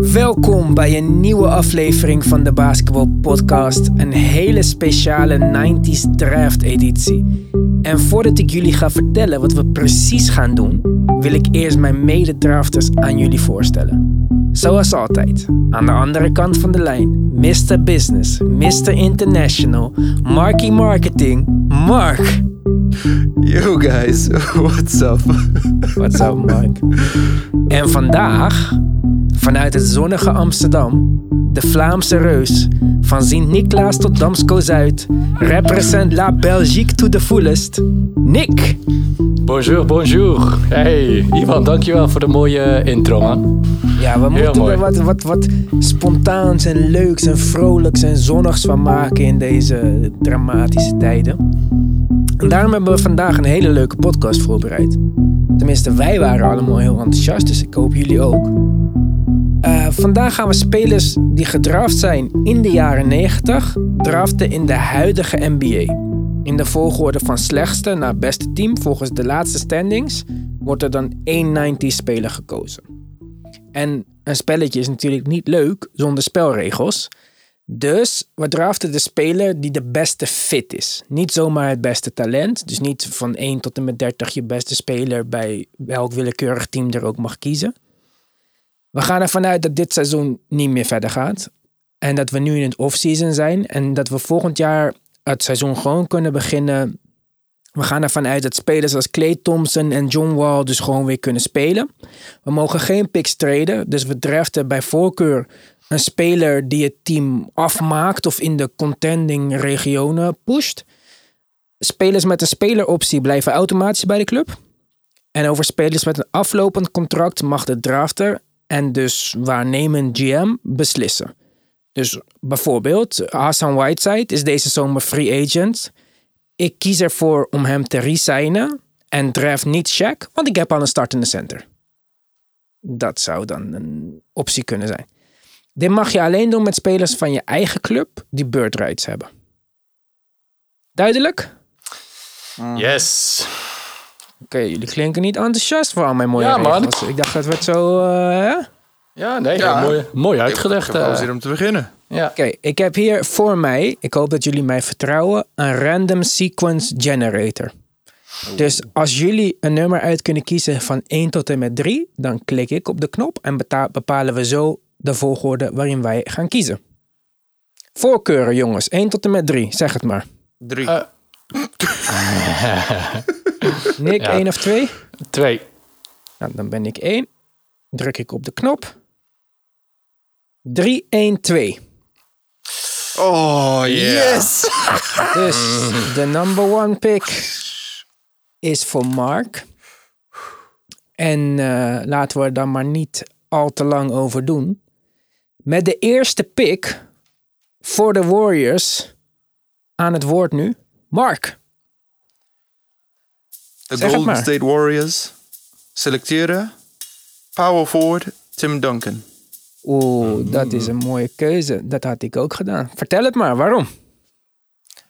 Welkom bij een nieuwe aflevering van de Basketball Podcast. Een hele speciale 90s draft editie. En voordat ik jullie ga vertellen wat we precies gaan doen, wil ik eerst mijn mededrafters aan jullie voorstellen. Zoals altijd, aan de andere kant van de lijn, Mr. Business, Mr. International, Marky Marketing, Mark. Yo guys, what's up? What's up, Mark? En vandaag, vanuit het zonnige Amsterdam, de Vlaamse reus, van Sint-Niklaas tot Damsko-Zuid, represent la Belgique to the fullest, Nick. Bonjour, bonjour. Hey, Ivan, dankjewel voor de mooie intro, man. Ja, we moeten er wat, wat, wat spontaans en leuks en vrolijks en zonnigs van maken in deze dramatische tijden. En daarom hebben we vandaag een hele leuke podcast voorbereid. Tenminste, wij waren allemaal heel enthousiast, dus ik hoop jullie ook. Eh, vandaag gaan we spelers die gedraft zijn in de jaren 90 draften in de huidige NBA. In de volgorde van slechtste naar beste team volgens de laatste standings wordt er dan één 90 speler gekozen. En een spelletje is natuurlijk niet leuk zonder spelregels. Dus we draften de speler die de beste fit is. Niet zomaar het beste talent. Dus niet van 1 tot en met 30 je beste speler bij welk willekeurig team er ook mag kiezen. We gaan ervan uit dat dit seizoen niet meer verder gaat. En dat we nu in het offseason zijn. En dat we volgend jaar het seizoen gewoon kunnen beginnen. We gaan ervan uit dat spelers als Clay Thompson en John Wall dus gewoon weer kunnen spelen. We mogen geen picks traden. Dus we draften bij voorkeur een speler die het team afmaakt of in de contending regionen pusht. Spelers met een speleroptie blijven automatisch bij de club. En over spelers met een aflopend contract mag de drafter en dus waarnemend GM beslissen. Dus bijvoorbeeld, Hassan Whiteside is deze zomer free agent. Ik kies ervoor om hem te resignen en draft niet Shaq, want ik heb al een startende center. Dat zou dan een optie kunnen zijn. Dit mag je alleen doen met spelers van je eigen club die bird rights hebben. Duidelijk? Yes. Oké, jullie klinken niet enthousiast voor al mijn mooie Ja, man. Ik dacht dat we het zo... eh, hè? Ja, nee, Ja. mooi, mooi Ik uitgelegd. heb wel eh. zin om te beginnen. ja. Oké, ik heb hier voor mij, ik hoop dat jullie mij vertrouwen, een random sequence generator. Dus als jullie een nummer uit kunnen kiezen van 1 tot en met 3, dan klik ik op de knop en bepalen we zo de volgorde waarin wij gaan kiezen. Voorkeuren, jongens. 1 tot en met 3, zeg het maar. Drie. Eh. Nick, Ja. 1 of 2? Twee. Nou, dan ben ik 1. Druk ik op de knop. 3, 1, 2. oh, yes! Dus de number one pick is voor Mark. En eh, laten we er dan maar niet al te lang over doen. Met de eerste pick voor de Warriors aan het woord nu. Mark. De Golden maar. State Warriors selecteren power forward Tim Duncan. Oeh, dat is een mooie keuze. Dat had ik ook gedaan. Vertel het maar, waarom?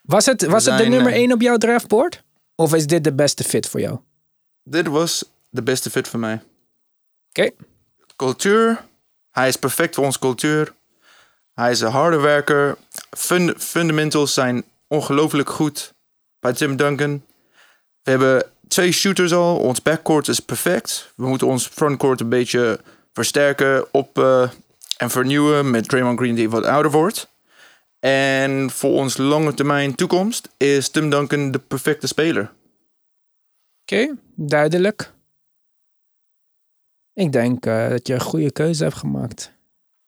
Was het, was het de nummer eh, 1 op jouw draftboard? Of is dit de beste fit voor jou? Dit was de beste fit voor mij. Oké. Cultuur. Hij is perfect voor onze cultuur. Hij is een harde werker. Fund- fundamentals zijn ongelooflijk goed bij Tim Duncan. We hebben twee shooters al. Ons backcourt is perfect. We moeten ons frontcourt een beetje versterken op, eh, en vernieuwen met Draymond Green die wat ouder wordt. En voor ons lange termijn toekomst is Tim Duncan de perfecte speler. Oké, duidelijk. Ik denk eh, dat je een goede keuze hebt gemaakt.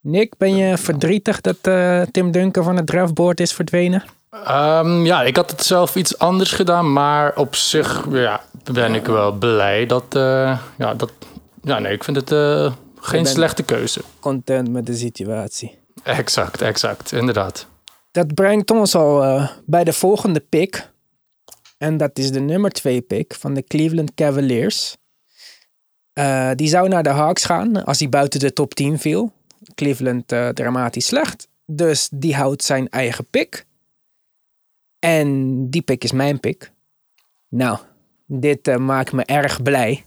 Nick, ben je verdrietig dat eh, Tim Duncan van het draftboard is verdwenen? Ehm, ja, ik had het zelf iets anders gedaan, maar op zich ja, ben ik wel blij dat. eh, ja, dat ja, nee, ik vind het eh, geen slechte keuze. Content met de situatie. Exact, exact, inderdaad. Dat brengt ons al eh, bij de volgende pick. En dat is de nummer 2 pick van de Cleveland Cavaliers. Eh, die zou naar de Hawks gaan als hij buiten de top 10 viel. Cleveland eh, dramatisch slecht. Dus die houdt zijn eigen pick. En die pick is mijn pick. Nou, dit maakt me erg blij.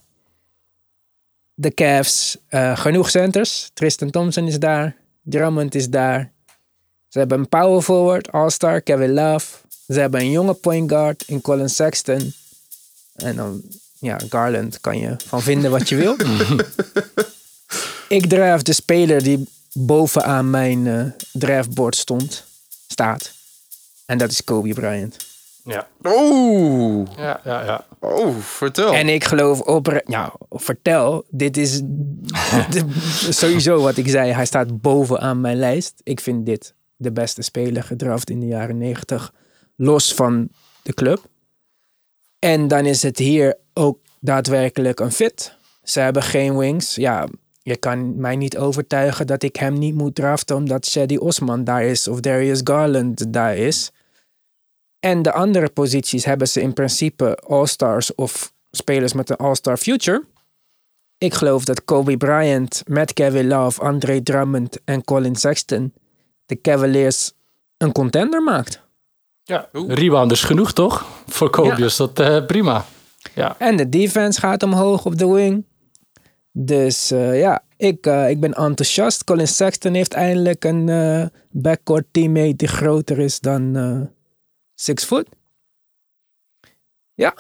De Cavs eh, genoeg centers. Tristan Thompson is daar. Drummond is daar. Ze hebben een power forward, all-star, Kevin Love. Ze hebben een jonge point guard in Colin Sexton. En dan, ja, Garland kan je van vinden wat je wil. Ik draft de speler die bovenaan mijn eh draftboard stond, staat. En dat is Kobe Bryant. Ja, Oeh, ja, ja. ja. oh, vertel. En ik geloof op, ja, vertel, dit is de- sowieso wat ik zei. Hij staat bovenaan mijn lijst. Ik vind dit de beste speler gedraft in de jaren 90, los van de club. En dan is het hier ook daadwerkelijk een fit. Ze hebben geen wings. Ja, je kan mij niet overtuigen dat ik hem niet moet draften omdat Shady Osman daar is of Darius Garland daar is. En de andere posities hebben ze in principe all-stars of spelers met een all-star future. Ik geloof dat Kobe Bryant met Kevin Love, Andre Drummond en Colin Sexton de Cavaliers een contender maakt. ja. Rebound is genoeg, toch? Voor Kobe Ja. is dat eh, prima. Ja. En de defense gaat omhoog op de wing. Dus eh, ja, ik, eh, ik ben enthousiast. Colin Sexton heeft eindelijk een eh, backcourt teammate die groter is dan eh six foot. Ja,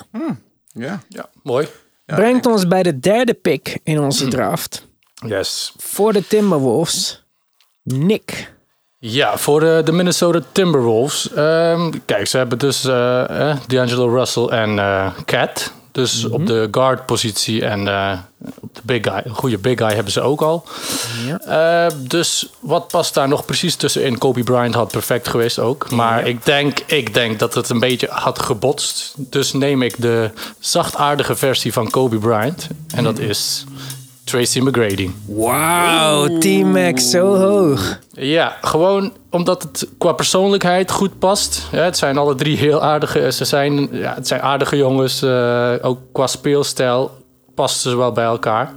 ja. ja, mooi. Ja, brengt ons bij de derde pick in onze draft. Yes. Voor de Timberwolves, Nick. Ja, voor de, de Minnesota Timberwolves. Ehm, kijk, ze hebben dus eh, eh, D'Angelo Russell en eh Cat. Dus op de guard positie en eh, de big guy, een goede big guy hebben ze ook al. Ja. Eh, dus wat past daar nog precies tussenin? Kobe Bryant had perfect geweest ook. Maar ik, denk, ik denk dat het een beetje had gebotst. Dus neem ik de zachtaardige versie van Kobe Bryant. En dat is Tracy McGrady. Wauw, T-Mac zo hoog. Ja, gewoon omdat het qua persoonlijkheid goed past. Ja, het zijn alle drie heel aardige. Ze zijn, ja, het zijn aardige jongens. eh, ook qua speelstijl passen ze wel bij elkaar.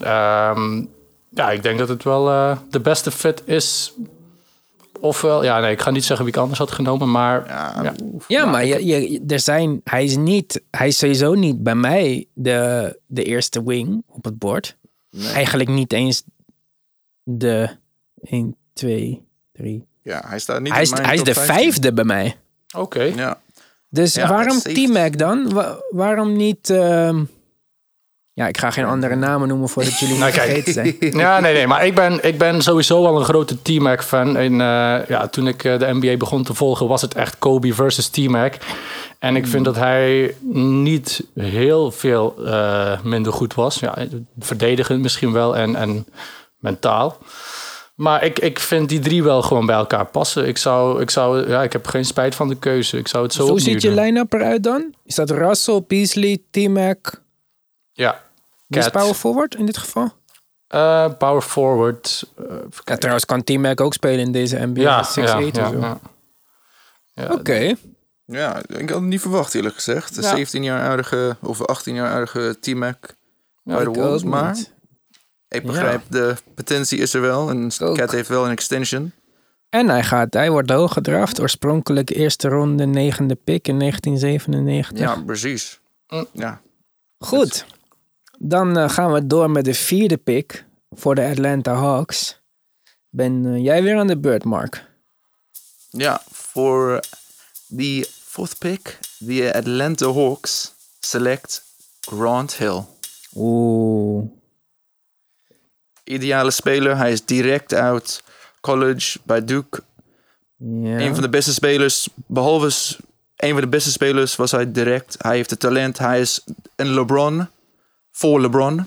Ehm, ja, ik denk dat het wel eh, de beste fit is. Ofwel, ja, nee, ik ga niet zeggen wie ik anders had genomen, maar Ja, ja. Ja, maar je, je, er zijn, hij, is niet, hij is sowieso niet bij mij de, de eerste wing op het bord. Eigenlijk niet eens de 1, 2, 3. ja, hij staat niet Hij is, in mijn hij is de 15. vijfde bij mij. oké. Ja, Dus Ja, waarom. T-Mac dan? Wa- waarom niet... ehm, ja, ik ga geen andere namen noemen voordat jullie Nou, niet vergeten zijn. Ja, nee, nee. Maar ik ben, ik ben sowieso al een grote T-Mac fan. En eh, ja, toen ik eh, de NBA begon te volgen, was het echt Kobe versus T-Mac. En ik vind dat hij niet heel veel eh, minder goed was. Ja, verdedigend misschien wel en, en mentaal. Maar ik, ik vind die drie wel gewoon bij elkaar passen. Ik, zou, ik, zou, ja, ik heb geen spijt van de keuze. Ik zou het zo Hoe ziet je line-up eruit dan? Is dat Russell, Beasley, T-Mac? Ja. Wie is power forward in dit geval? Eh, power forward. Ja, kijken. trouwens kan T-Mac ook spelen in deze NBA. ja, 6'8 ja, ja, ja. Ja, Oké. ja, ik had het niet verwacht eerlijk gezegd. De Ja. 17 jaar oudige of 18 jaar oudige T-Mac bij de Ik Wolves. ook Maar niet. ik begrijp, de potentie is er wel. En ook. Cat heeft wel een extension. En hij, gaat, hij wordt hoog gedraft. Oorspronkelijk eerste ronde, negende pick in 1997. Ja, precies. Mm. Ja, Goed. Dan eh, gaan we door met de vierde pick voor de Atlanta Hawks. Ben eh, jij weer aan de beurt, Mark? Ja, voor the fourth pick, the Atlanta Hawks select Grant Hill. Oeh. Ideale speler, hij is direct uit college bij Duke. Ja. Een van de beste spelers, behalve een van de beste spelers was hij direct. Hij heeft het talent, hij is een LeBron voor LeBron.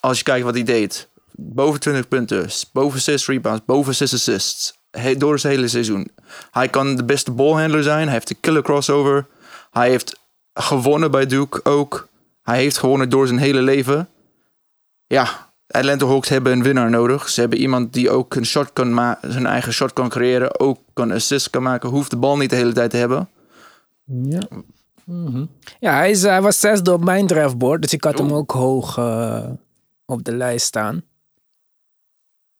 Als je kijkt wat hij deed. Boven 20 punten, boven 6 rebounds, boven 6 assists. He- door zijn hele seizoen. Hij kan de beste ballhandler zijn. Hij heeft een killer crossover. Hij heeft gewonnen bij Duke ook. Hij heeft gewonnen door zijn hele leven. Ja, Atlanta Hawks hebben een winnaar nodig. Ze hebben iemand die ook een shot kan zijn eigen shot kan creëren. Ook kan assist kan maken. Hoeft de bal niet de hele tijd te hebben. Ja. Ja, hij, is, hij was zesde op mijn draftboard, dus ik had hem ook hoog eh, op de lijst staan.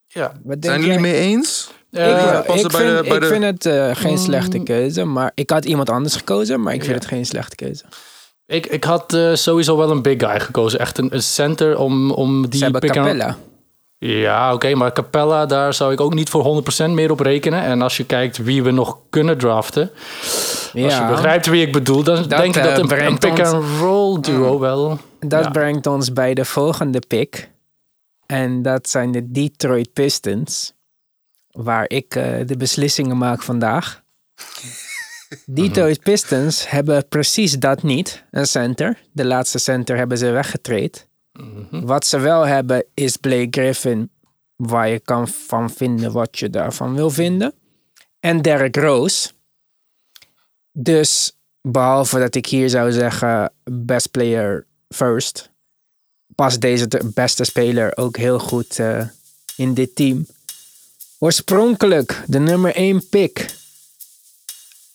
ja. Zijn jullie mee eens? Ik, Eh, ik, bij vind, de- bij ik de- vind het eh, geen slechte keuze, maar ik had iemand anders gekozen, maar ik vind Ja. het geen slechte keuze. Ik, ik had eh, sowieso wel een big guy gekozen. Echt een, een center om, om die Ze hebben pick Capella. Ja, oké, maar Capella, daar zou ik ook niet voor 100% meer op rekenen. En als je kijkt wie we nog kunnen draften, als je begrijpt wie ik bedoel, dan denk ik eh, dat een, een ons- pick-and-roll duo wel... dat ja. brengt ons bij de volgende pick. En dat zijn de Detroit Pistons. Waar ik eh, de beslissingen maak vandaag. Detroit Pistons hebben precies dat niet. Een center. De laatste center hebben ze weggetraind. Wat ze wel hebben is Blake Griffin. Waar je kan van vinden wat je daarvan wil vinden. En Derrick Rose. Dus behalve dat ik hier zou zeggen best player first. Past deze de beste speler ook heel goed eh, in dit team. Oorspronkelijk de nummer 1 pick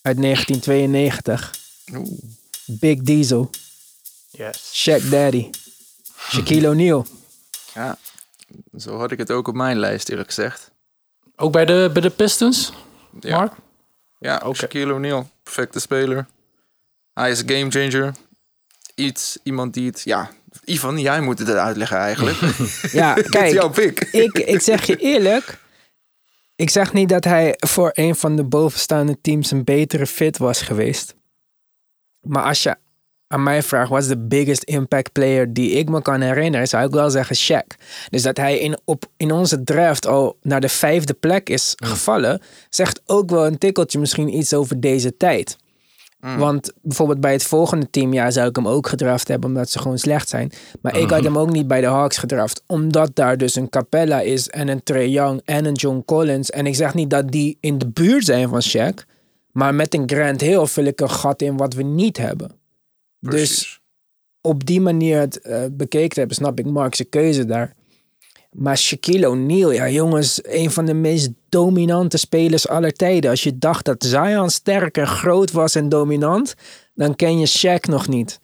uit 1992. Oeh. Big Diesel. Yes. Shaq Daddy. Shaquille O'Neal. Ja, zo had ik het ook op mijn lijst eerlijk gezegd. Ook bij de, bij de Pistons, Ja, Mark? ja Oké. Shaquille O'Neal, perfecte speler. Hij is een gamechanger. Iets, iemand die het... Ja, Ivan, jij moet het uitleggen eigenlijk. Ja, kijk. jouw pick. ik, ik zeg je eerlijk. Ik zeg niet dat hij voor een van de bovenstaande teams een betere fit was geweest. Maar als je aan mij vraagt, wat is de biggest impact player die ik me kan herinneren, zou ik wel zeggen Shaq. Dus dat hij in, op, in onze draft al naar de vijfde plek is gevallen, zegt ook wel een tikkeltje misschien iets over deze tijd. Want bijvoorbeeld bij het volgende team, ja, zou ik hem ook gedraft hebben omdat ze gewoon slecht zijn. Maar ik had hem ook niet bij de Hawks gedraft, omdat daar dus een Capella is en een Trey Young en een John Collins. En ik zeg niet dat die in de buurt zijn van Shaq, maar met een Grant Hill vul ik een gat in wat we niet hebben. Dus op die manier het eh, bekeken hebben, snap ik Mark's keuze daar. Maar Shaquille O'Neal, ja jongens, een van de meest dominante spelers aller tijden. Als je dacht dat Zion sterk en groot was en dominant, dan ken je Shaq nog niet.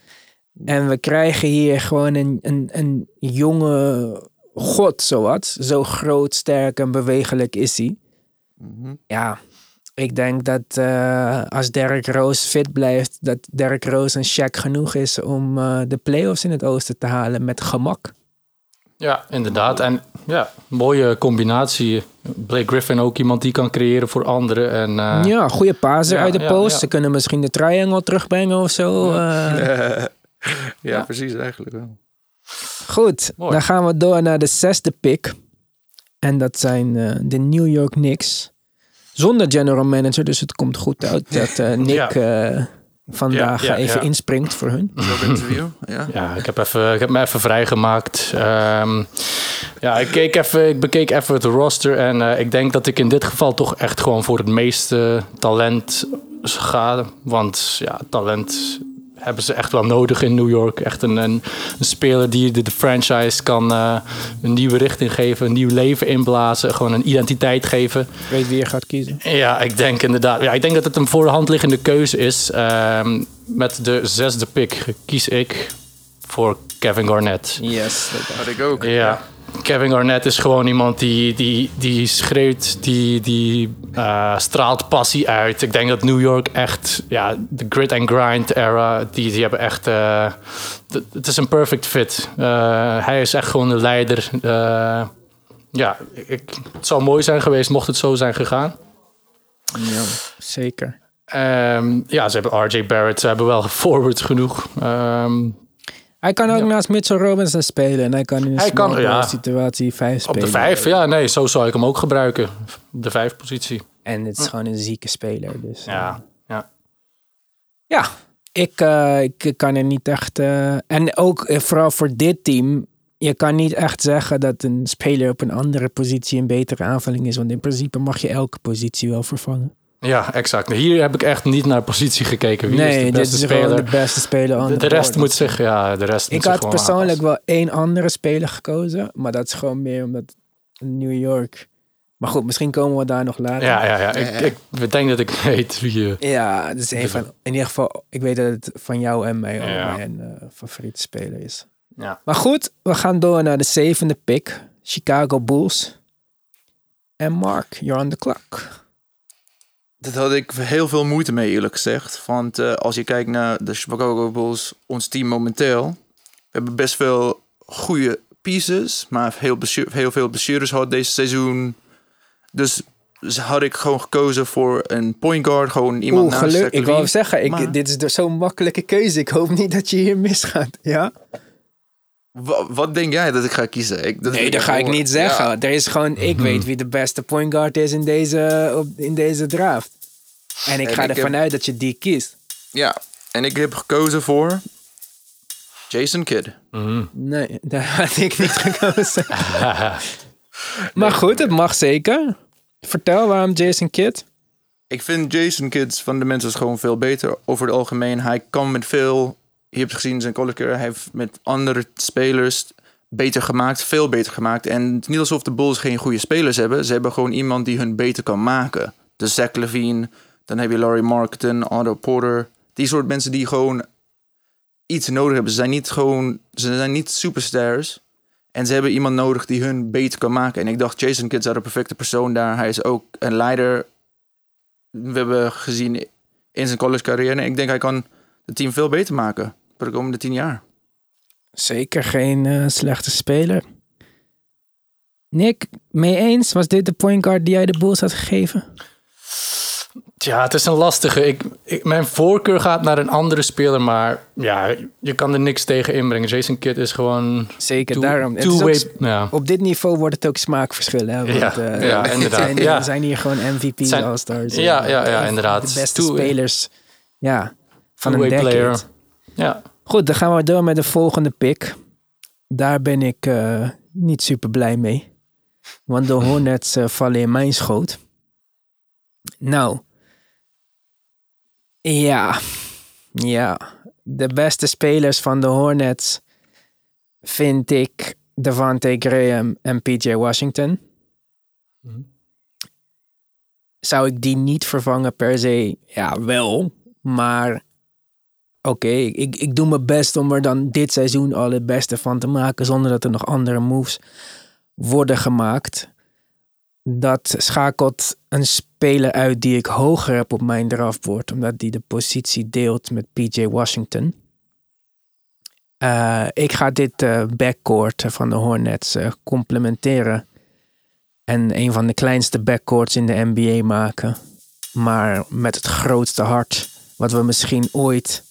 En we krijgen hier gewoon een, een, een jonge god, zowat. Zo groot, sterk en bewegelijk is hij. Mhm. Ja, ik denk dat eh, als Derrick Rose fit blijft, dat Derrick Rose en Shaq genoeg is om eh, de playoffs in het oosten te halen met gemak. Ja, inderdaad. En ja, mooie combinatie. Blake Griffin ook iemand die kan creëren voor anderen. En, eh, ja, goede paser ja, uit de ja, post. ja. Ze kunnen misschien de triangle terugbrengen of zo. eh. ja, precies eigenlijk wel. Goed, Mooi. dan gaan we door naar de zesde pick. En dat zijn eh, de New York Knicks. Zonder general manager, dus het komt goed uit dat eh, Nick eh, vandaag Ja, ja, even ja. inspringt voor hun. Interview, ja. Ja, ik heb, even, ik heb me even vrijgemaakt. Ehm, ja, ik, keek even, ik bekeek even het roster. En eh, ik denk dat ik in dit geval toch echt gewoon voor het meeste talent ga. Want ja, talent hebben ze echt wel nodig in New York. Echt een, een, een speler die de, de franchise kan eh, een nieuwe richting geven. Een nieuw leven inblazen. Gewoon een identiteit geven. Weet wie je gaat kiezen. Ja, ik denk inderdaad. Ja, ik denk dat het een voor de hand liggende keuze is. Ehm, met de zesde pick kies ik voor Kevin Garnett. Yes. Had ik ook. Ja. Kevin Garnett is gewoon iemand die, die, die schreeuwt, die, die eh, straalt passie uit. Ik denk dat New York echt, ja, de grit and grind era, die, die hebben echt, eh, het is een perfect fit. Eh, hij is echt gewoon de leider. Ja, ik, het zou mooi zijn geweest mocht het zo zijn gegaan. Ja, zeker. Ehm, ja, ze hebben RJ Barrett, ze hebben wel forward genoeg. Ehm, Hij kan ook Ja. naast Mitchell Robinson spelen. En hij kan in een Hij kan, ja. situatie vijf op spelen. de vijf, ja, nee, zo zou ik hem ook gebruiken. Op de vijf positie. En het is gewoon een zieke speler. Dus, eh, Ja, ja. Ja, ik, eh, ik kan er niet echt. eh, en ook eh, vooral voor dit team. Je kan niet echt zeggen dat een speler op een andere positie een betere aanvulling is. Want in principe mag je elke positie wel vervangen. Ja, exact. Hier heb ik echt niet naar positie gekeken. Wie is nee, de dit beste is speler? gewoon de beste speler. de, de rest moet zich, ja, de rest Ik moet zich had persoonlijk aanpassen. wel één andere speler gekozen. Maar dat is gewoon meer omdat New York. Maar goed, misschien komen we daar nog later. Ja, ja, ja. Ik, ik, ik denk dat ik weet wie je... Ja, is een van. In ieder geval, ik weet dat het van jou en mij Ja. mijn eh, favoriete speler is. Ja. Maar goed, we gaan door naar de zevende pick. Chicago Bulls. En Mark, you're on the clock. Dat had ik heel veel moeite mee, eerlijk gezegd. Want eh, als je kijkt naar de Chicago Bulls, ons team momenteel. We hebben best veel goede pieces, maar heel, veel blessures gehad deze seizoen. Dus dus had ik gewoon gekozen voor een point guard. Gewoon iemand Oeh, naast geluk. Ik Levine. zeggen, ik, Maar- dit is dus zo'n makkelijke keuze. Ik hoop niet dat je hier misgaat. Ja? Wa- wat denk jij dat ik ga kiezen? Ik, dat Nee, dat ga ik niet zeggen. Ja. Er is gewoon, ik weet wie de beste point guard is in deze, op, in deze draft. En ik En ga ervan uit dat je die kiest. ja, en ik heb gekozen voor Jason Kidd. Nee, daar had ik niet gekozen. maar goed, het mag zeker. Vertel waarom Jason Kidd. Ik vind Jason Kidd's fundamentals gewoon veel beter over het algemeen. Hij kan met veel, je hebt gezien zijn hij heeft met andere spelers beter gemaakt, veel beter gemaakt. En het is niet alsof de Bulls geen goede spelers hebben. Ze hebben gewoon iemand die hun beter kan maken. Dus Zach Levine, dan heb je Laurie Marketing, Otto Porter. Die soort mensen die gewoon iets nodig hebben. Ze zijn niet gewoon, ze zijn niet superstars. En ze hebben iemand nodig die hun beter kan maken. En ik dacht, Jason Kidd is de perfecte persoon daar. Hij is ook een leider we hebben gezien in zijn college carrière. En ik denk hij kan het team veel beter maken voor de komende tien jaar. Zeker geen eh, slechte speler. Nick, mee eens? Was dit de point guard die jij de Bulls had gegeven? Ja, het is een lastige. Ik, ik- mijn voorkeur gaat naar een andere speler, maar ja, je kan er niks tegen inbrengen. Jason Kidd is gewoon Zeker two- daarom. Ook two-way. s- Ja. op dit niveau wordt het ook smaakverschillen. Hè? Want, Ja, eh, ja, inderdaad. Zijn, Ja. er zijn hier gewoon MVP's, Zijn- All-Stars. Ja, eh, ja, ja, de- inderdaad. De beste Two- spelers ja, van een player. Ja. Goed, dan gaan we door met de volgende pick. Daar ben ik eh, niet super blij mee. Want de Hornets eh, vallen in mijn schoot. Nou. Ja. Ja. De beste spelers van de Hornets vind ik Devante Graham en PJ Washington. Zou ik die niet vervangen per se? Ja, wel. Maar oké, ik, ik doe mijn best om er dan dit seizoen al het beste van te maken. Zonder dat er nog andere moves worden gemaakt. Dat schakelt een speler uit die ik hoger heb op mijn draftboard. Omdat die de positie deelt met PJ Washington. Eh, ik ga dit eh, backcourt van de Hornets eh, complementeren. En een van de kleinste backcourts in de NBA maken. Maar met het grootste hart. Wat we misschien ooit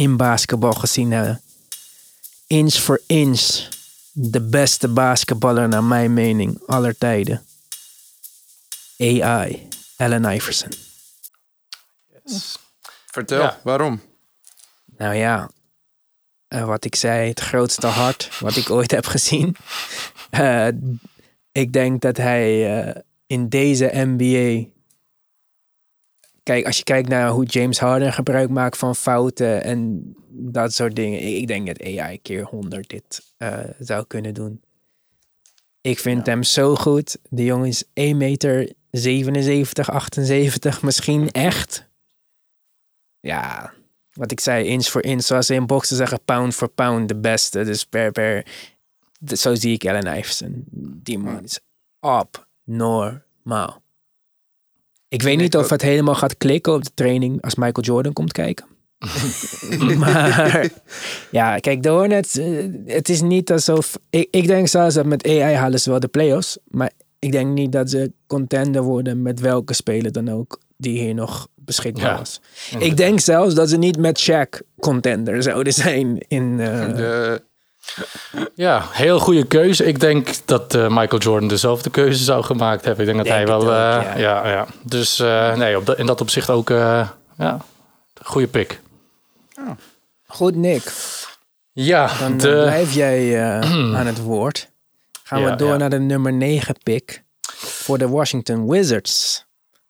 in basketbal gezien hebben. Inch voor inch. De beste basketballer naar mijn mening aller tijden. AI. Allen Iverson. Vertel, Ja. waarom? Nou ja, eh, wat ik zei, het grootste hart wat ik ooit heb gezien. Eh, ik denk dat hij eh, in deze NBA. Kijk, als je kijkt naar hoe James Harden gebruik maakt van fouten en dat soort dingen. Ik, denk dat AI keer 100 dit eh, zou kunnen doen. Ik vind hem zo goed. De jongen is 1 meter 77, 78 misschien echt. Ja, wat ik zei, inch voor inch. Zoals ze in boksen zeggen, pound for pound de beste. Dus per, per, zo zie ik Allen Iverson. Die man is abnormaal. Ik weet niet of het helemaal gaat klikken op de training als Michael Jordan komt kijken. maar ja, kijk, de Hornets, eh, het is niet alsof... Ik, ik denk zelfs dat met AI halen ze wel de playoffs. Maar ik denk niet dat ze contender worden met welke speler dan ook die hier nog beschikbaar Ja. was. Ik denk zelfs dat ze niet met Shaq contender zouden zijn in... eh, De, Ja, heel goede keuze. Ik denk dat eh, Michael Jordan dezelfde keuze zou gemaakt hebben. Ik denk dat Denk hij wel. ook, eh, ja. ja. Ja, Dus eh, nee, op dat, in dat opzicht ook. eh ja, goede pick. Goed, Nick. Ja, Dan de, blijf jij eh, aan het woord. Gaan we door ja. naar de nummer 9 pick voor de Washington Wizards.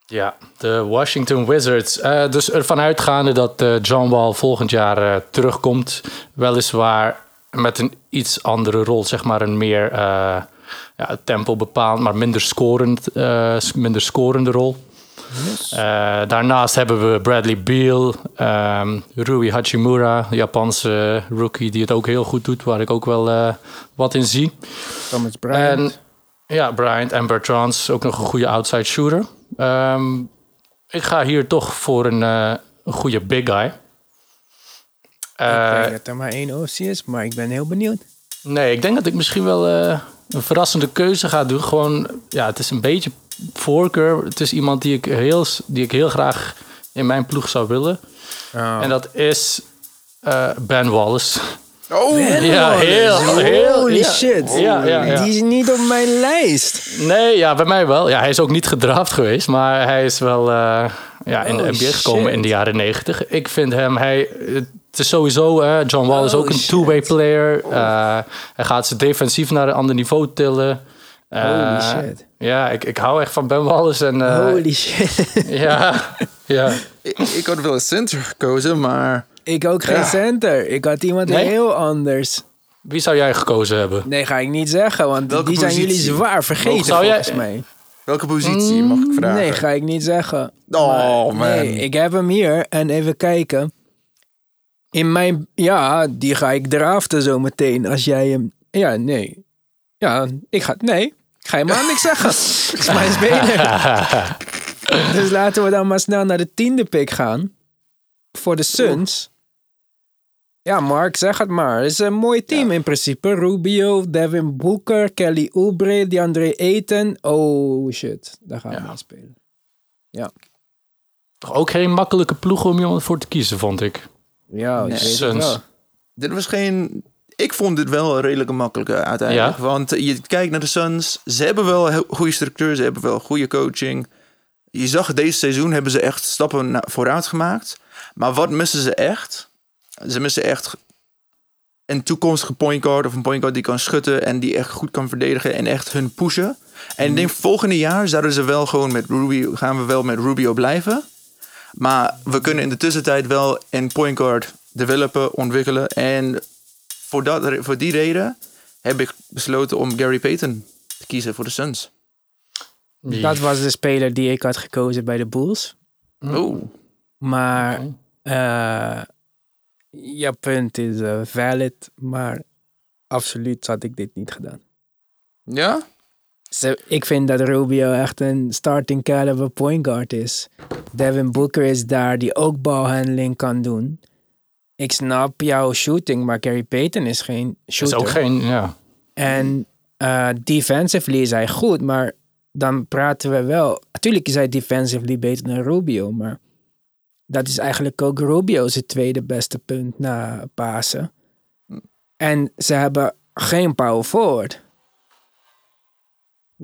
ja, de Washington Wizards. Eh, dus ervan uitgaande dat eh, John Wall volgend jaar eh, terugkomt. Weliswaar met een iets andere rol, zeg maar een meer eh, ja, tempo bepaald, maar minder, scorend, eh, minder scorende rol. Eh, daarnaast hebben we Bradley Beal, ehm, Rui Hachimura, Japanse rookie die het ook heel goed doet, waar ik ook wel wat in zie. Thomas Bryant. En ja, Bryant en Bertrands, ook nog een goede outside shooter. Ehm, ik ga hier toch voor een, een goede big guy. Eh, ik denk dat er maar één optie is, maar ik ben heel benieuwd. nee, ik denk dat ik misschien wel eh, een verrassende keuze ga doen. Gewoon, ja, het is een beetje voorkeur. Het is iemand die ik heel, die ik heel graag in mijn ploeg zou willen. Oh. En dat is eh, Ben Wallace. Oh, Ja, heel, heel. Holy ja. shit. Ja, ja, ja. Die is niet op mijn lijst. Nee, ja, bij mij wel. Ja, hij is ook niet gedraft geweest, maar hij is wel eh, ja, in de Oh, NBA gekomen shit. in de jaren negentig. Ik vind hem, hij, het is sowieso, eh, John Wall is Oh, ook een two-way player. Eh, hij gaat ze defensief naar een ander niveau tillen. Eh, Holy shit. Ja, ik, ik hou echt van Ben Wallace. En, eh, Holy shit. Ja, ja. ik, ik had wel een center gekozen, maar ik ook geen Ja. center. Ik had iemand Nee? heel anders. Wie zou jij gekozen hebben? Nee, ga ik niet zeggen, want Welke die zijn jullie zwaar vergeten Zou jij- volgens mij. welke positie mag ik vragen? Nee, ga ik niet zeggen. Oh, Maar- man. Nee, ik heb hem hier en even kijken. In mijn... Ja, die ga ik draften zo meteen als jij hem... Ja, nee. Ja, ik ga... Nee, ik ga helemaal niks zeggen. Het is mijn speler. dus laten we dan maar snel naar de tiende pick gaan. Voor de Suns. Ja, Mark, zeg het maar. Het is een mooi team in principe. Rubio, Devin Booker, Kelly Oubre, DeAndre Ayton. Oh shit, daar gaan we Ja. mee spelen. Toch ook geen makkelijke ploeg om iemand voor te kiezen, vond ik. Ja, ik Nee. weet het Suns. wel. Dit was geen... Ik vond dit wel een redelijk makkelijke uiteindelijk. Ja? Want eh, je kijkt naar de Suns. Ze hebben wel een goede structuur. Ze hebben wel goede coaching. Je zag deze seizoen hebben ze echt stappen vooruit gemaakt. Maar wat missen ze echt? Ze missen echt een toekomstige point guard. Of een point guard die kan schutten. En die echt goed kan verdedigen. En echt hun pushen. En ik denk volgende jaar zouden ze wel gewoon met Rubio... Gaan we wel met Rubio blijven. Maar we kunnen in de tussentijd wel een point guard developen, ontwikkelen. En voor, dat, voor die reden heb ik besloten om Gary Payton te kiezen voor de Suns. Dat was de speler die ik had gekozen bij de Bulls. Oh, Maar eh je punt is eh, valid, maar absoluut had ik dit niet gedaan. ja? Ze, ik vind dat Rubio echt een starting caliber point guard is. Devin Booker is daar die ook balhandling kan doen. Ik snap jouw shooting, maar Gary Payton is geen is shooter. ook geen, ja. En eh defensively is hij goed, maar dan praten we wel. Natuurlijk is hij defensively beter dan Rubio, maar dat is eigenlijk ook Rubio's tweede beste punt na Pasen. En ze hebben geen power forward.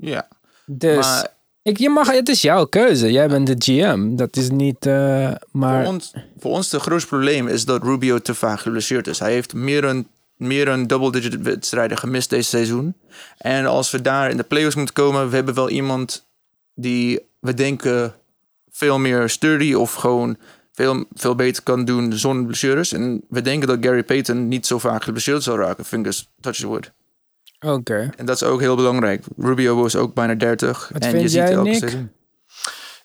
Ja. Dus Maar ik, je mag, het is jouw keuze. Jij bent de GM. Dat is niet. eh, maar voor, ons, voor ons het grootste probleem is dat Rubio te vaak geblesseerd is. Hij heeft meer dan, meer dan double-digit wedstrijden gemist deze seizoen. En als we daar in de playoffs moeten komen, we hebben wel iemand die we denken veel meer sturdy of gewoon veel, veel beter kan doen zonder blessures. En we denken dat Gary Payton niet zo vaak geblesseerd zal raken. Fingers touch the wood. Oké. En dat is ook heel belangrijk. Rubio was ook bijna 30. Wat en vind je ziet jij, elke Nick? seizoen.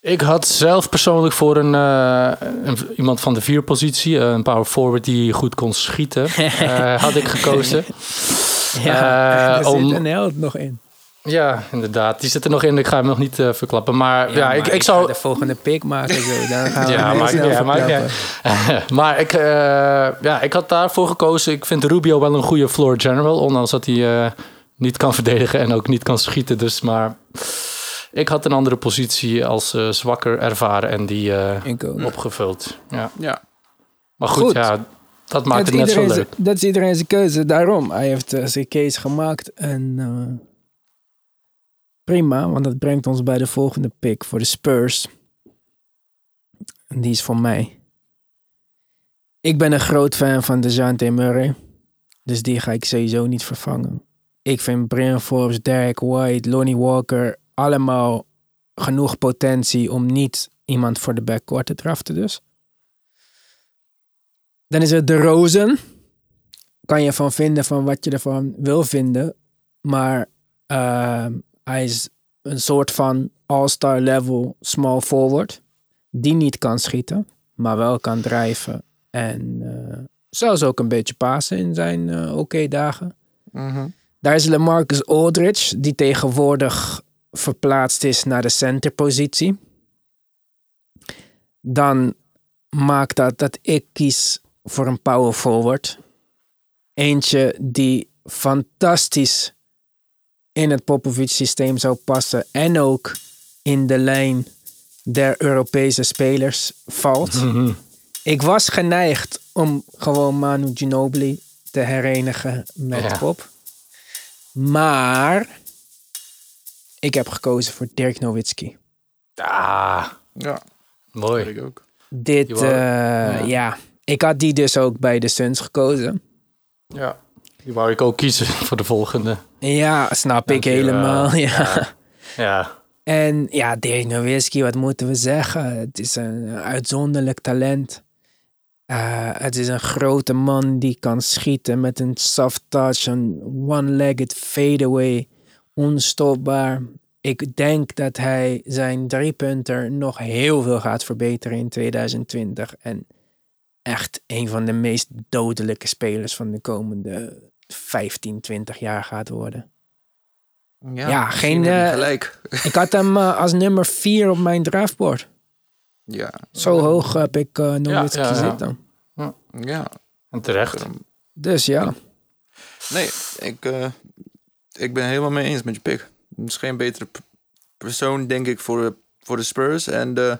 Ik had zelf persoonlijk voor een, eh, een- iemand van de vier positie, eh, een power forward die goed kon schieten, eh, had ik gekozen. Ja, er om- zit een held nog in. Ja, inderdaad. Die zit er nog in. Ik ga hem nog niet eh, verklappen. Maar ja, ik, maar ik ga zou. de volgende pick maken zo. Dan gaan we Ja, uit, maakt niet verklappen. maar ik, eh, ja, ik had daarvoor gekozen. Ik vind Rubio wel een goede floor general. Ondanks dat hij eh, niet kan verdedigen en ook niet kan schieten. Dus maar ik had een andere positie als eh, zwakker ervaren en die eh, ook. opgevuld. Ja. Ja. Maar goed, Goed. ja, dat maakt Dat het net zo leuk. Dat is iedereen zijn keuze. Daarom, hij heeft zijn case gemaakt. En eh, prima, want dat brengt ons bij de volgende pick voor de Spurs. En die is voor mij. Ik ben een groot fan van DeJounte Murray. Dus die ga ik sowieso niet vervangen. Ik vind Brian Forbes, Derek White, Lonnie Walker... allemaal genoeg potentie om niet iemand voor de backcourt te draften dus. Dan is er de Rozen. Kan je van vinden van wat je ervan wil vinden. Maar ehm, hij is een soort van all-star level small forward. Die niet kan schieten, maar wel kan drijven. En eh, zelfs ook een beetje pasen in zijn eh, oké dagen. Mhm. Daar is LaMarcus Aldridge, die tegenwoordig verplaatst is naar de centerpositie. dan maakt dat dat ik kies voor een power forward. Eentje die fantastisch in het Popovic-systeem zou passen en ook in de lijn der Europese spelers valt. Ik was geneigd om gewoon Manu Ginobili te herenigen met Ja. Pop. Maar ik heb gekozen voor Dirk Nowitzki. Ah, Ja, mooi. ik ook. Dit, eh, ja. ik had die dus ook bij de Suns gekozen. Ja. Die wou ik ook kiezen voor de volgende. Ja, snap ik helemaal. Ja. Ja. En ja, Dirk Nowitzki, wat moeten we zeggen? Het is een uitzonderlijk talent. Eh, het is een grote man die kan schieten met een soft touch, een one-legged fadeaway, onstopbaar. Ik denk dat hij zijn driepunter nog heel veel gaat verbeteren in 2020. En echt een van de meest dodelijke spelers van de komende 15, 20 jaar gaat worden. Ja, Ja, geen, heb je eh, gelijk. Ik had hem eh, als nummer 4 op mijn draftboard. Ja, Zo hoog heb ik uh, Nowitzki ja, ja. ja. En terecht. Dus ja. Nee, ik, eh, ik ben helemaal mee eens met je pick. Het is geen betere persoon, denk ik, voor de, voor de Spurs. En eh,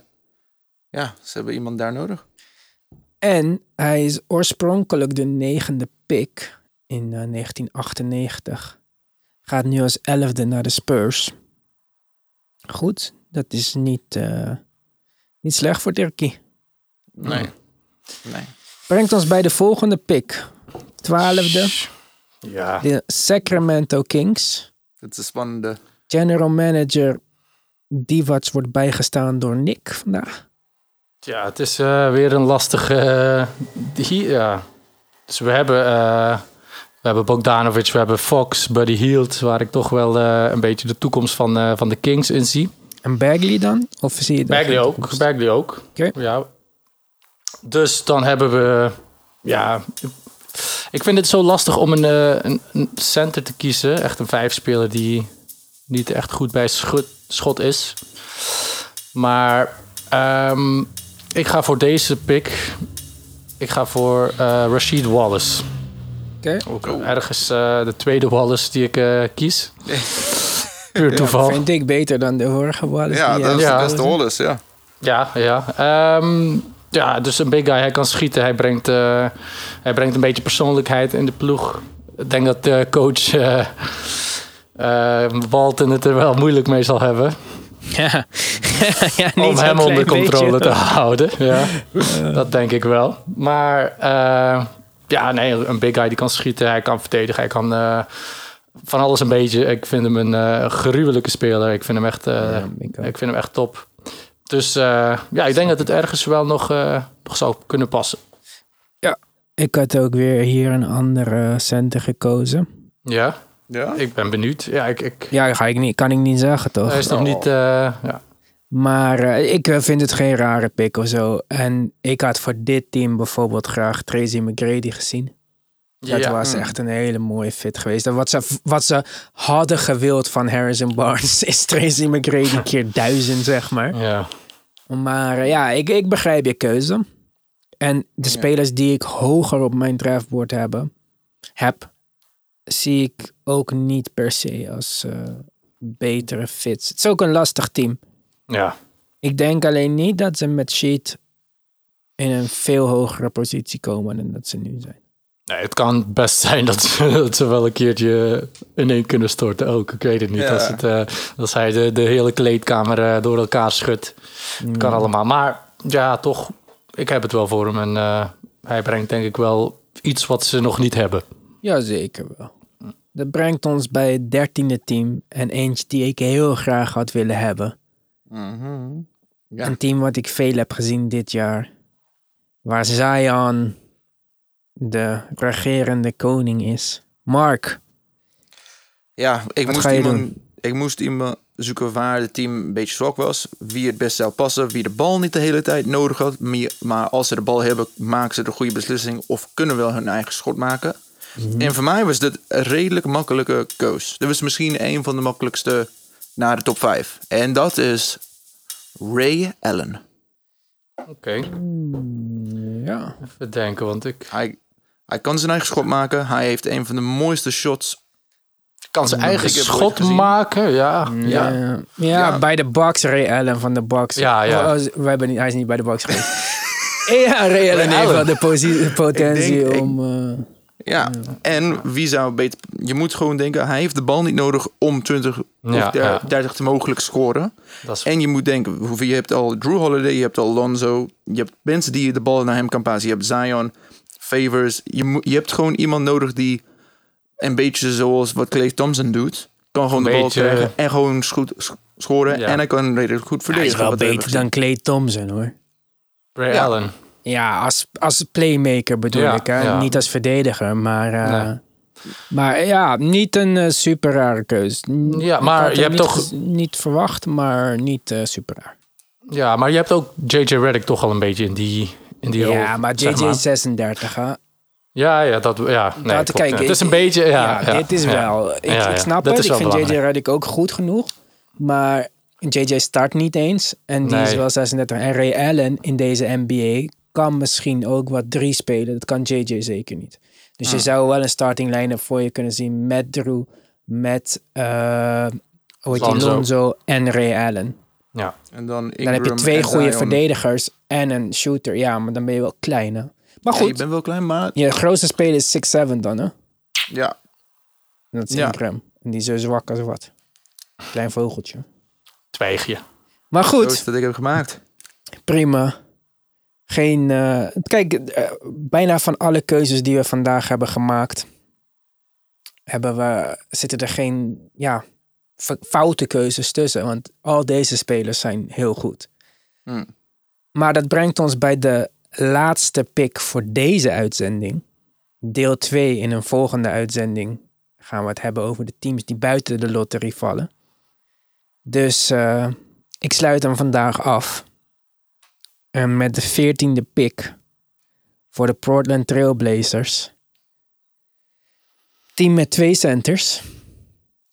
ja, ze hebben iemand daar nodig. En hij is oorspronkelijk de negende pick in eh, 1998. Gaat nu als elfde naar de Spurs. Goed, dat is niet, eh, niet slecht voor Dirkie. Nee. Nee. Brengt ons bij de volgende pick. Twaalfde, Ja. de Sacramento Kings. Het is een spannende. General manager Divac wordt bijgestaan door Nick vandaag. Ja, het is eh, weer een lastige. eh, ja. Dus we hebben, eh, we hebben Bogdanovic, we hebben Fox, Buddy Hield, waar ik toch wel eh, een beetje de toekomst van, eh, van de Kings in zie. En Bagley dan? Of zie je dat? Bagley ook. Bagley ook. Ja. Dus dan hebben we. Ja. Ik vind het zo lastig om een, eh, een, een center te kiezen. Echt een vijfspeler die niet echt goed bij schot, schot is. Maar ehm, ik ga voor deze pick. Ik ga voor eh Rashid Wallace. Oké. Ook ergens eh, de tweede Wallace die ik eh, kies. Puur toeval. Vind ik beter dan de vorige Wallace. Ja, die dat is Ja. de beste. Wallace, ja. Ja, ja. Ehm, ja, dus een big guy. Hij kan schieten. Hij brengt, eh, hij brengt een beetje persoonlijkheid in de ploeg. Ik denk dat de coach eh eh, Walton het er wel moeilijk mee zal hebben. Ja. ja, niet om hem onder controle beetje. te houden. Ja, dat denk ik wel. Maar eh, ja, nee, een big guy die kan schieten. Hij kan verdedigen. Hij kan eh, van alles een beetje. Ik vind hem een eh, gruwelijke speler. Ik vind hem echt, eh, Ja, ik vind hem echt top. Dus eh, ja, ik denk dat het ergens wel nog, eh, nog zou kunnen passen. Ik had ook weer hier een andere center gekozen. Ja, Ja? ik ben benieuwd. Ja, ik, ik, Ja, ga ik niet, kan ik niet zeggen toch? hij is nog Oh. niet... eh, ja. Maar eh, ik eh, vind het geen rare pick of zo. En ik had voor dit team bijvoorbeeld graag Tracy McGrady gezien. Dat Ja. was echt een hele mooie fit geweest. En wat ze, wat ze hadden gewild van Harrison Barnes is Tracy McGrady keer duizend, zeg maar. Ja. Maar eh, ja, ik, ik begrijp je keuze. En de spelers die ik hoger op mijn draftboard hebben, heb, zie ik ook niet per se als eh, betere fits. Het is ook een lastig team. Ja. Ik denk alleen niet dat ze met Sheet in een veel hogere positie komen dan dat ze nu zijn. Nee, het kan best zijn dat ze, dat ze wel een keertje ineen kunnen storten ook. Ik weet het niet. Ja. Als, het, eh, als hij de, de hele kleedkamer eh, door elkaar schudt. Kan allemaal. Maar ja, toch. Ik heb het wel voor hem. En eh, hij brengt denk ik wel iets wat ze nog niet hebben. Jazeker wel. Dat brengt ons bij het dertiende team. En eentje die ik heel graag had willen hebben. Mhm. Ja. Een team wat ik veel heb gezien dit jaar. Waar Zion de regerende koning is. Mark, Ja, ik Wat moest, ga je iemand, ik moest iemand zoeken waar het team een beetje zwak was. Wie het best zou passen. Wie de bal niet de hele tijd nodig had. Maar als ze de bal hebben, maken ze de goede beslissing. Of kunnen wel hun eigen schot maken. En voor mij was dit een redelijk makkelijke keus. Dit was misschien een van de makkelijkste naar de top 5. En dat is Ray Allen. Oké, Ja. even denken, want ik Hij, hij kan zijn eigen schot maken. Hij heeft een van de mooiste shots. kan zijn eigen schot maken. Ja, Ja, ja. ja. Ja. bij de Bucks, Ray Allen van de Bucks. Ja, ja. Oh, we hebben niet, hij is niet bij de Bucks geweest. ja, Ray Allen heeft wel de potentie Ik denk- ik- om... Ja, en wie zou beter... Je moet gewoon denken, hij heeft de bal niet nodig om 20 Ja, of der- ja. 30 te mogelijk scoren. Dat is, En je moet denken, hoeveel- je hebt al Drew Holiday, je hebt al Lonzo. Je hebt mensen die de bal naar hem kan passen. Je hebt Zion, Favors. Je, moet- je hebt gewoon iemand nodig die een beetje zoals wat Clay Thompson doet. Kan gewoon Een de bal beetje- krijgen en gewoon goed scoren. Ja. En hij kan redelijk goed hij verdedigen. is wel beter dan Clay Thompson, hoor. Ray ja. Allen. Ja, als, als playmaker bedoel Ja, ik. Hè? ja. Niet als verdediger, maar... eh, Nee. Maar ja, niet een eh, super rare keus. Ja, maar je hebt niet toch- Niet verwacht, maar niet eh, super raar. Ja, maar je hebt ook JJ Redick toch al een beetje in die, in die rol. Ja, maar JJ is 36, hè? Ja, ja, dat, ja. Nee, Dat- kijk. Het is een beetje, ja. Ja, dit is wel... Ik, snap het, ik vind JJ. Redick ook goed genoeg. Maar JJ start niet eens. En die is wel 36. En Ray Allen in deze NBA kan misschien ook wat drie spelen. Dat kan JJ zeker niet. Dus je zou wel een starting line-up voor je kunnen zien met Drew, met uh, Lonzo. Lonzo en Ray Allen. Ja. En dan, Dan heb je twee goede Zion. verdedigers en een shooter. Ja, maar dan ben je wel klein, hè? Maar Ja, je goed, bent wel klein, maar je grootste speler is 6'7 dan, hè? ja. En dat is Ja. Ingram. En die is zo zwak als wat. Klein vogeltje. Twijgje. Maar Zo goed, is dat ik heb gemaakt. prima. Geen. eh, kijk, eh, bijna van alle keuzes die we vandaag hebben gemaakt, hebben we, zitten er geen ja, foute keuzes tussen. Want al deze spelers zijn heel goed. Hmm. Maar dat brengt ons bij de laatste pick voor deze uitzending. Deel 2 in een volgende uitzending gaan we het hebben over de teams die buiten de lotterie vallen. Dus eh, ik sluit hem vandaag af. En met de veertiende pick voor de Portland Trailblazers. Team met twee centers.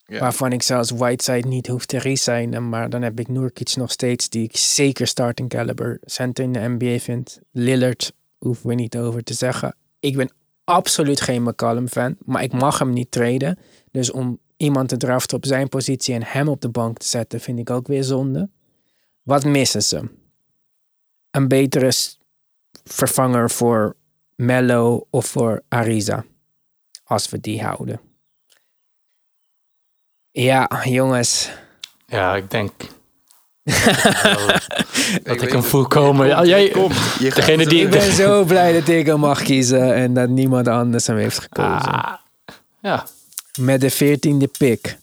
Waarvan ik zelfs Whiteside niet hoef te resignen. Maar dan heb ik Nurkic nog steeds, die ik zeker starting caliber center in de NBA vind. Lillard hoeven we niet over te zeggen. Ik ben absoluut geen McCallum fan, maar ik mag hem niet treden. Dus om iemand te draften op zijn positie en hem op de bank te zetten, vind ik ook weer zonde. Wat missen ze? Een betere vervanger voor Mello of voor Ariza. Als we die houden. Ja, jongens. Ja, ik denk dat ik weet hem voel komen. Ja, jij, Komt. Je gaat degene die- Ik ben zo blij dat ik hem mag kiezen en dat niemand anders hem heeft gekozen. Ah, ja, Met de 14e pick.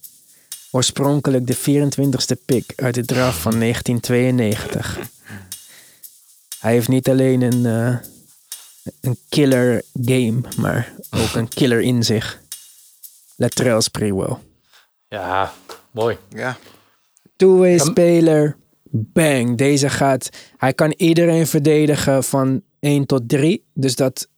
Oorspronkelijk de 24e pick uit de draft van 1992. Hij heeft niet alleen een, eh, een killer game, maar ook een killer in zich. Latrell Sprewell. ja, mooi. Ja. Two-way speler. Bang. Deze gaat. Hij kan iedereen verdedigen van 1 tot 3. Dus dat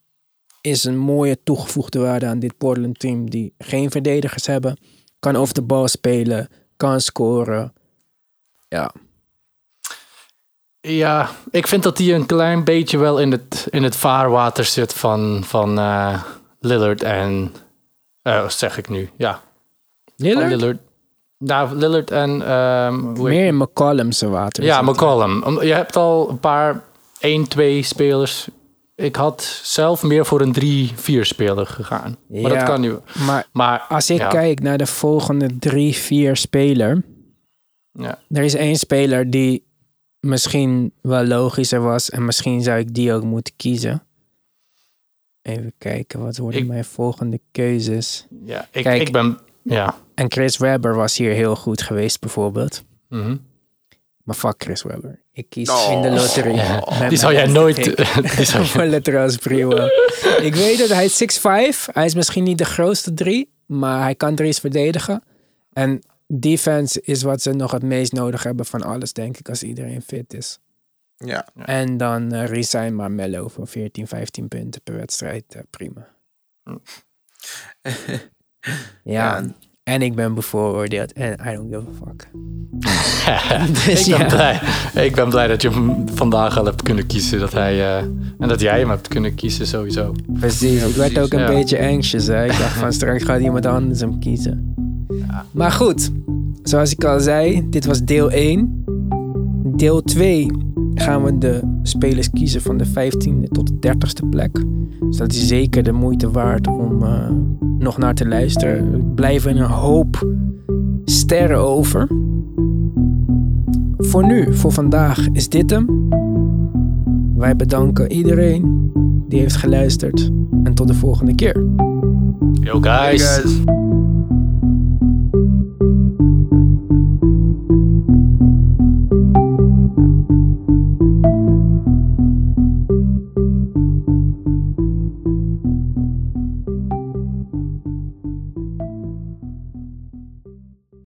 is een mooie toegevoegde waarde aan dit Portland team die geen verdedigers hebben. Kan over de bal spelen. Kan scoren. Ja. Ja, ik vind dat hij een klein beetje wel in het, in het vaarwater zit van, van eh, Lillard en... wat zeg ik nu? Ja, Lillard? Lillard. Nou, Lillard en... ehm, Meer in McCollum's water. Ja. McCollum. Je hebt al een paar 1, 2 spelers. Ik had zelf meer voor een 3, 4 speler gegaan. Maar dat kan nu. Maar Maar als ik ja, kijk naar de volgende 3, 4 speler. Ja. Er is één speler die misschien wel logischer was. En misschien zou ik die ook moeten kiezen. Even kijken, wat worden Ik- mijn volgende keuzes? Ja, ik, Kijk. ik ben. Ja. En Chris Webber was hier heel goed geweest, bijvoorbeeld. Mhm. Maar fuck Chris Webber. Ik kies Oh. in de loterie. Ja, Die zou jij nooit. die zou je- ik weet dat hij is 6'5. Hij is misschien niet de grootste drie. Maar hij kan drie's verdedigen. En defense is wat ze nog het meest nodig hebben van alles, denk ik, als iedereen fit is. Ja. En dan eh resign maar Mello voor 14, 15 punten per wedstrijd. eh, prima. ja, Ja. En ik ben bevooroordeeld. En I don't give a fuck. ik, ben ja. blij. ik ben blij dat je hem vandaag al hebt kunnen kiezen. Dat hij, eh, en dat jij hem hebt kunnen kiezen sowieso. Precies, ik werd ook een ja. beetje anxious. Hè? Ik dacht van straks gaat iemand anders hem kiezen. Maar goed, zoals ik al zei, dit was deel 1. Deel 2 gaan we de spelers kiezen van de 15e tot de 30ste plek. Dus dat is zeker de moeite waard om eh, nog naar te luisteren. Er blijven een hoop sterren over. Voor nu, voor vandaag, is dit hem. Wij bedanken iedereen die heeft geluisterd. En tot de volgende keer. Yo Hey guys.